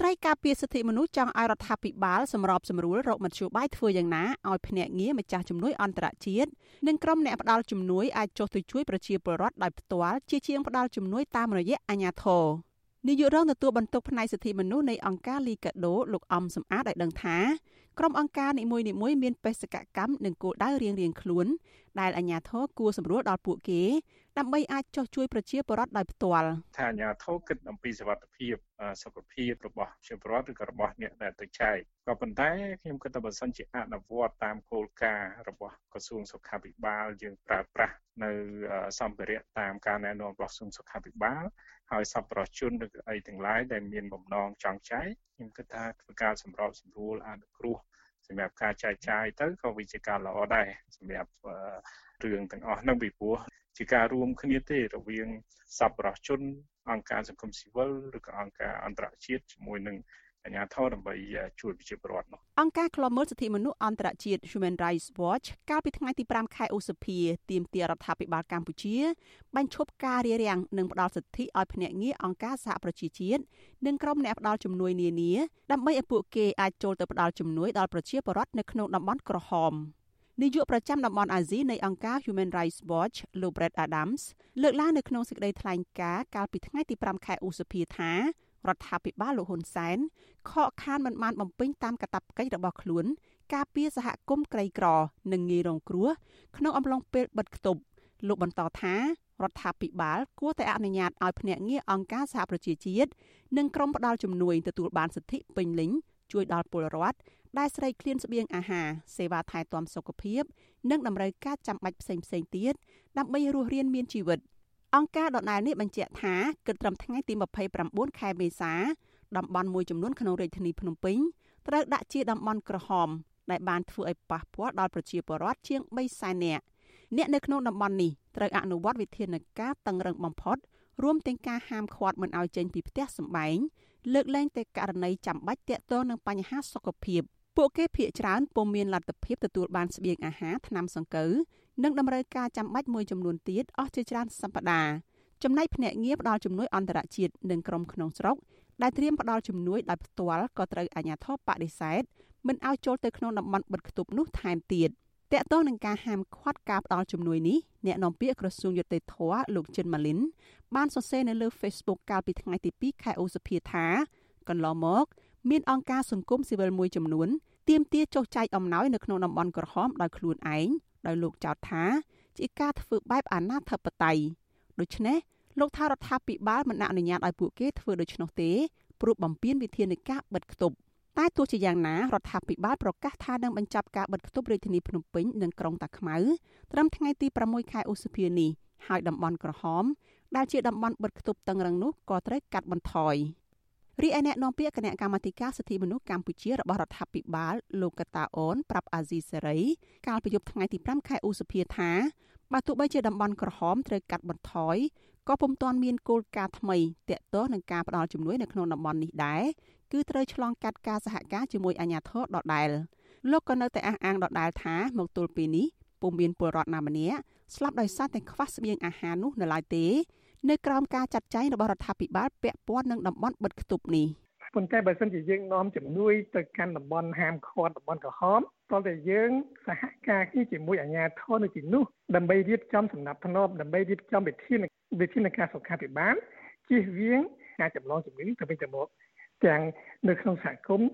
ត្រីការពារសិទ្ធិមនុស្សចង់ឲ្យរដ្ឋាភិបាលសម្របសម្រួលរកមធ្យោបាយធ្វើយ៉ាងណាឲ្យភ្នាក់ងារម្ចាស់ជំនួយអន្តរជាតិនិងក្រុមអ្នកផ្ដល់ជំនួយអាចចុះទៅជួយប្រជាពលរដ្ឋដោយផ្ទាល់ជាជាងផ្ដល់ជំនួយតាមរយៈអាជ្ញាធរនាយករងទទួលបន្ទុកផ្នែកសិទ្ធិមនុស្សនៃអង្គការលីកាដូលោកអំសំអាតឲ្យដឹងថាក្រុមអង្គការនីមួយៗមានបេសកកម្មនិងគោលដៅរៀងៗខ្លួនដែលអាជ្ញាធរគួរសម្រួលដល់ពួកគេ ដើម្បីអាចចុះជួយប្រជាពលរដ្ឋដោយផ្ទាល់ថាអាជ្ញាធរគិតអំពីសុវត្ថិភាពសុខភាពរបស់ប្រជាពលរដ្ឋឬក៏របស់អ្នកដែលទៅចែកក៏ប៉ុន្តែខ្ញុំគិតថាបើសិនជាអនុវត្តតាមគោលការណ៍របស់ក្រសួងសុខាភិបាលយើងប្រើប្រាស់នៅសម្ភារៈតាមការណែនាំរបស់ក្រសួងសុខាភិបាលហើយសប្បុរសជនឬអីទាំងឡាយដែលមានបំណងចង់ចែកខ្ញុំគិតថាធ្វើការសម្របសម្រួលអនុគ្រោះសម្រាប់ការចែកចាយទៅក៏វាជាការល្អដែរសម្រាប់រឿងទាំងអស់ហ្នឹងពីព្រោះជាការរួមគ្នាទេរវាងសប្បុរសជន អង្គការសង្គមស៊ីវិលឬក៏អង្គការអន្តរជាតិជាមួយនឹងអាជ្ញាធរដើម្បីជួយប្រជាពលរដ្ឋនោះអង្គការឃ្លាំមើលសិទ្ធិមនុស្សអន្តរជាតិ Human Rights Watch កាលពីថ្ងៃទី5ខែឧសភាទាមទាររដ្ឋាភិបាលកម្ពុជាបញ្ឈប់ការរារាំងនិងផ្ដល់សិទ្ធិឲ្យភ្នាក់ងារអង្គការសហប្រជាជាតិនិងក្រុមអ្នកផ្ដល់ជំនួយនានាដើម្បីឲ្យពួកគេអាចចូលទៅផ្ដល់ជំនួយដល់ប្រជាពលរដ្ឋនៅក្នុងតំបន់ក្រហម នាយកប្រចាំតំបន់អាស៊ីនៃអង្គការ Human Rights Watch លោក Brett Adams លើកឡើងនៅក្នុងសេចក្តីថ្លែងការណ៍កាលពីថ្ងៃទី5ខែឧសភាថារដ្ឋាភិបាលលោកហ៊ុនសែនខកខានមិនបានបំពេញតាមកាតព្វកិច្ចរបស់ខ្លួន ការពារសហគមន៍ក្រីក្រ និងងាយរងគ្រោះក្នុងអំឡុងពេលបិទគប់លោកបន្តថារដ្ឋាភិបាលគួរតែអនុញ្ញាតឲ្យភ្នាក់ងារអង្គការសហប្រជាជាតិនិងក្រុមផ្ដល់ជំនួយទទួលបានសិទ្ធិពេញលេញជួយដល់ពលរដ្ឋ ដែលស្រេកឃ្លានស្បៀងអាហារសេវាថែទាំសុខភាព និងតម្រូវការចាំបាច់ផ្សេងៗទៀតដើម្បីរស់រានមានជីវិតអង្គការដដែលនេះបញ្ជាក់ថាគិតត្រឹមថ្ងៃទី29ខែមេសាតំបន់មួយចំនួនក្នុងរាជធានីភ្នំពេញត្រូវដាក់ជាតំបន់ក្រហមដែលបានធ្វើឲ្យប៉ះពាល់ដល់ប្រជាពលរដ្ឋជាង3សែននាក់អ្នកនៅក្នុងតំបន់នេះត្រូវអនុវត្តវិធានការតឹងរឹងបំផុតរួមទាំងការហាមឃាត់មិនឲ្យចេញពីផ្ទះសម្បែងលើកលែងតែករណីចាំបាច់ទាក់ទងនឹងបញ្ហាសុខភាព ពួកគេភ័យច្រើនពុំមានលទ្ធភាពទទួលបានស្បៀងអាហារថ្នាំសង្កូវនិងតម្រូវការចាំបាច់មួយចំនួនទៀតអស់ជាច្រើនសប្តាហ៍ចំណែកភ្នាក់ងារផ្ដល់ជំនួយអន្តរជាតិនិងក្រុមក្នុងស្រុកដែលត្រៀមផ្ដល់ជំនួយដោយផ្ទាល់ក៏ត្រូវអាជ្ញាធរបដិសេធមិនឲ្យចូលទៅក្នុងតំបន់បិទគប់នោះថែមទៀតតកតងនឹងការហាមឃាត់ការផ្ដល់ជំនួយនេះអ្នកនាំពាក្យក្រសួងយុតិធធលោកចិនម៉ាលីនបានសរសេរនៅលើ Facebook កាលពីថ្ងៃទី2ខែឧសភាថាកន្លងមក មានអង្គការសង្គមស៊ីវិលមួយចំនួន ទាមទារចុះចែកអំណោយនៅក្នុងតំបន់ក្រហមដោយខ្លួនឯងដោយលោកចោទថាជាការធ្វើបែបអាណាធិបតេយ្យដូច្នេះលោកថារដ្ឋាភិបាលមិនអនុញ្ញាតឲ្យពួកគេធ្វើដូច្នោះទេព្រោះបំពេញវិធានការបិទគប់តែទោះជាយ៉ាងណារដ្ឋាភិបាលប្រកាសថានឹងបញ្ចប់ការបិទគប់រាជធានីភ្នំពេញនិងក្រុងតាខ្មៅត្រឹមថ្ងៃទី6ខែឧសភានេះហើយតំបន់ក្រហមដែលជាតំបន់បិទគប់តឹងរឹងនោះក៏ត្រូវកាត់បន្ថយ។ រីឯអ្នកនាំពាក្យគណៈកម្មាធិការសិទ្ធិមនុស្សកម្ពុជារបស់រដ្ឋាភិបាលលោកកតាអូនប្រាប់អាស៊ីសេរីកាលពីយប់ថ្ងៃទី5ខែឧសភាថាបើទោះបីជាតំបន់ក្រហមត្រូវកាត់បន្ថយក៏ពុំទាន់មានគោលការណ៍ថ្មីទាក់ទងនឹងការផ្តល់ជំនួយនៅក្នុងតំបន់នេះដែរគឺត្រូវឆ្លងកាត់ការសហការជាមួយអាជ្ញាធរដដែលលោកក៏នៅតែអះអាងដដែលថាមកទល់ពេលនេះពុំមានពលរដ្ឋណាម្នាក់ស្លាប់ដោយសារតែខ្វះស្បៀងអាហារនោះនៅឡើយទេ នៅក្រោមការចាត់ចែងរបស់រដ្ឋាភិបាលពាក់ព័ន្ធនឹងតំបន់បិទគប់នេះប៉ុន្តែបើសិនជាយើងនាំជំនួយទៅកាន់តំបន់ហាមឃាត់តំបន់ក្រហមតោះតែយើងសហការគ្នាជាមួយអាជ្ញាធរនៅទីនោះដើម្បីរៀបចំសម្ដាប់ធ្នាប់ដើម្បីរៀបចំវិធានវិធានការសុខាភិបាលជៀសវាងការចម្លងជំងឺទៅវិញទៅមកទាំងនៅក្នុងសហគមន៍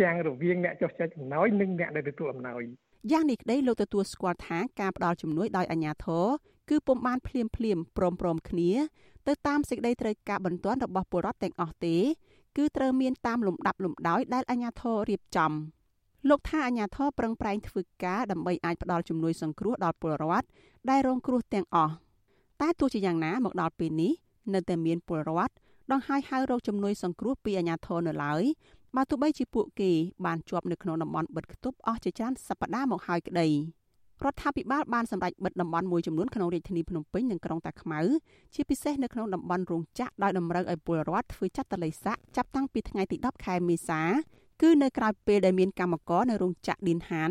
ទាំងរវាងអ្នកចុះចែកអំណោយនិងអ្នកដែលទទួលអំណោយយ៉ាងនេះក្តីលោកទទួលស្គាល់ថាការផ្ដល់ជំនួយដោយអាជ្ញាធរ គឺពុំបានភ្លាមភ្លាមព្រមព្រមគ្នាទៅតាមសេចក្តីត្រូវការបន្ទាន់របស់ពលរដ្ឋទាំងអស់ទេ គឺត្រូវមានតាមលំដាប់លំដោយដែលអាជ្ញាធររៀបចំលោកថាអាជ្ញាធរប្រឹងប្រែងធ្វើការដើម្បីអាចផ្ដល់ជំនួយសង្គ្រោះដល់ពលរដ្ឋដែលរងគ្រោះទាំងអស់តែទោះជាយ៉ាងណាមកដល់ពេលនេះនៅតែមានពលរដ្ឋដង្ហែហៅរកជំនួយសង្គ្រោះពីអាជ្ញាធរនៅឡើយបើទោះបីជាពួកគេបានជាប់នៅក្នុងតំបន់បិទគប់អស់ជាច្រើនសប្តាហ៍មកហើយក្តី រដ្ឋាភិបាលបានសម្រេចបិទតំបន់មួយចំនួនក្នុងរាជធានីភ្នំពេញនិងក្រុងតាខ្មៅជាពិសេសនៅក្នុងតំបន់រោងចក្រដោយតម្រូវឲ្យពលរដ្ឋធ្វើចាត់តល័យស័កចាប់តាំងពីថ្ងៃទី10ខែមេសាគឺនៅក្រៅពេលដែលមានកម្មករនៅរោងចក្រឌីនហាន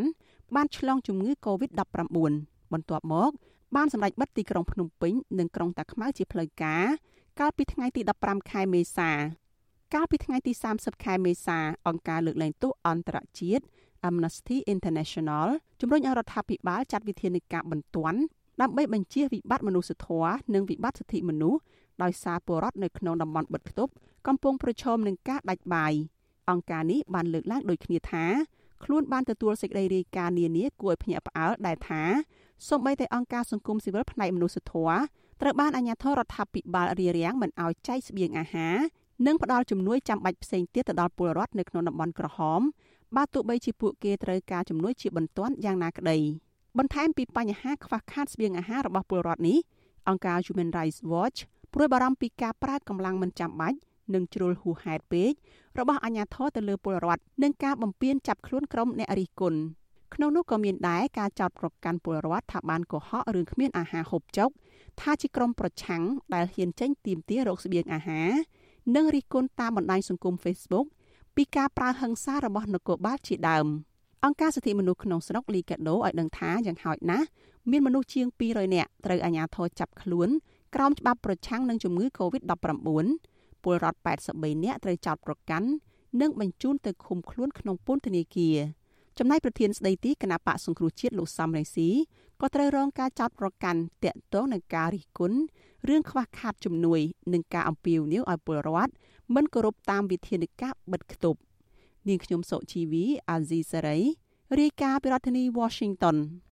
បានឆ្លងជំងឺ Covid-19 បន្ទាប់មកបានសម្រេចបិទទីក្រុងភ្នំពេញនិងក្រុងតាខ្មៅជាផ្លូវការកាលពីថ្ងៃទី15ខែមេសា កាលពីថ្ងៃទី30ខែមេសាអង្គការលើកលែងទោសអន្តរជាតិ Amnesty International ជំរុញឲ្យរដ្ឋាភិបាលចាត់វិធានការបន្ទាន់ដើម្បីបញ្ជៀសវិបត្តិមនុស្សធម៌និងវិបត្តិសិទ្ធិមនុស្សដោយសារពលរដ្ឋនៅក្នុងតំបន់បិទគប់កំពុងប្រឈមនឹងការដាច់បាយអង្គការនេះបានលើកឡើងដូចគ្នាថាខ្លួនបានទទួលសេចក្តីរាយការណ៍នានាគួរឲ្យភ្ញាក់ផ្អើលដែលថាសូម្បីតែអង្គការសង្គមស៊ីវិលផ្នែកមនុស្សធម៌ត្រូវបានអាជ្ញាធររដ្ឋាភិបាលរារាំងមិនឲ្យចែកស្បៀងអាហារនិងផ្ដល់ជំនួយចាំបាច់ផ្សេងទៀតទៅដល់ពលរដ្ឋនៅក្នុងតំបន់ក្រហម បើទោះបីជាពួកគេត្រូវការជំនួយជាបន្ទាន់យ៉ាងណាក្តីបន្ថែមពីបញ្ហាខ្វះខាតស្បៀងអាហាររបស់ពលរដ្ឋនេះអង្គការ Human Rights Watch ព្រួយបារម្ភពីការប្រើកម្លាំងមិនចាំបាច់និងជ្រុលហួសហេតុពេករបស់អាជ្ញាធរទៅលើពលរដ្ឋនិងការបំពានចាប់ខ្លួនក្រុមអ្នករិះគន់ក្នុងនោះក៏មានដែរការចោទប្រកាន់ពលរដ្ឋថាបានកុហករឿងគ្មានអាហារហូបចុកថាជាក្រុមប្រឆាំងដែលហ៊ានចេញទាមទាររកស្បៀងអាហារនិងរិះគន់តាមបណ្ដាញសង្គម Facebook ពីការប្រើហិង្សារបស់នគរបាលជាដើមអង្គការសិទ្ធិមនុស្សក្នុងស្រុកលីកាដូឲ្យដឹងថាយ៉ាងហោចណាស់មានមនុស្សជាង200នាក់ត្រូវអាជ្ញាធរចាប់ខ្លួនក្រោមច្បាប់ប្រឆាំងនឹងជំងឺ Covid-19 ពលរដ្ឋ83នាក់ត្រូវចោទប្រកាន់និងបញ្ជូនទៅឃុំខ្លួនក្នុងពន្ធនាគារចំណែកប្រធានស្ដីទីគណៈបកសង្គ្រោះជាតិលោកសំរងស៊ីក៏ត្រូវរងការចោទប្រកាន់តាក់ទងនឹងការរិះគន់រឿងខ្វះខាតជំនួយ និងការអំពាវនាវឲ្យពលរដ្ឋ មិនគោរពតាមវិធានការបិទគប់នាងខ្ញុំសុជីវីអាស៊ីសេរីរាយការណ៍ពីរដ្ឋធានី Washington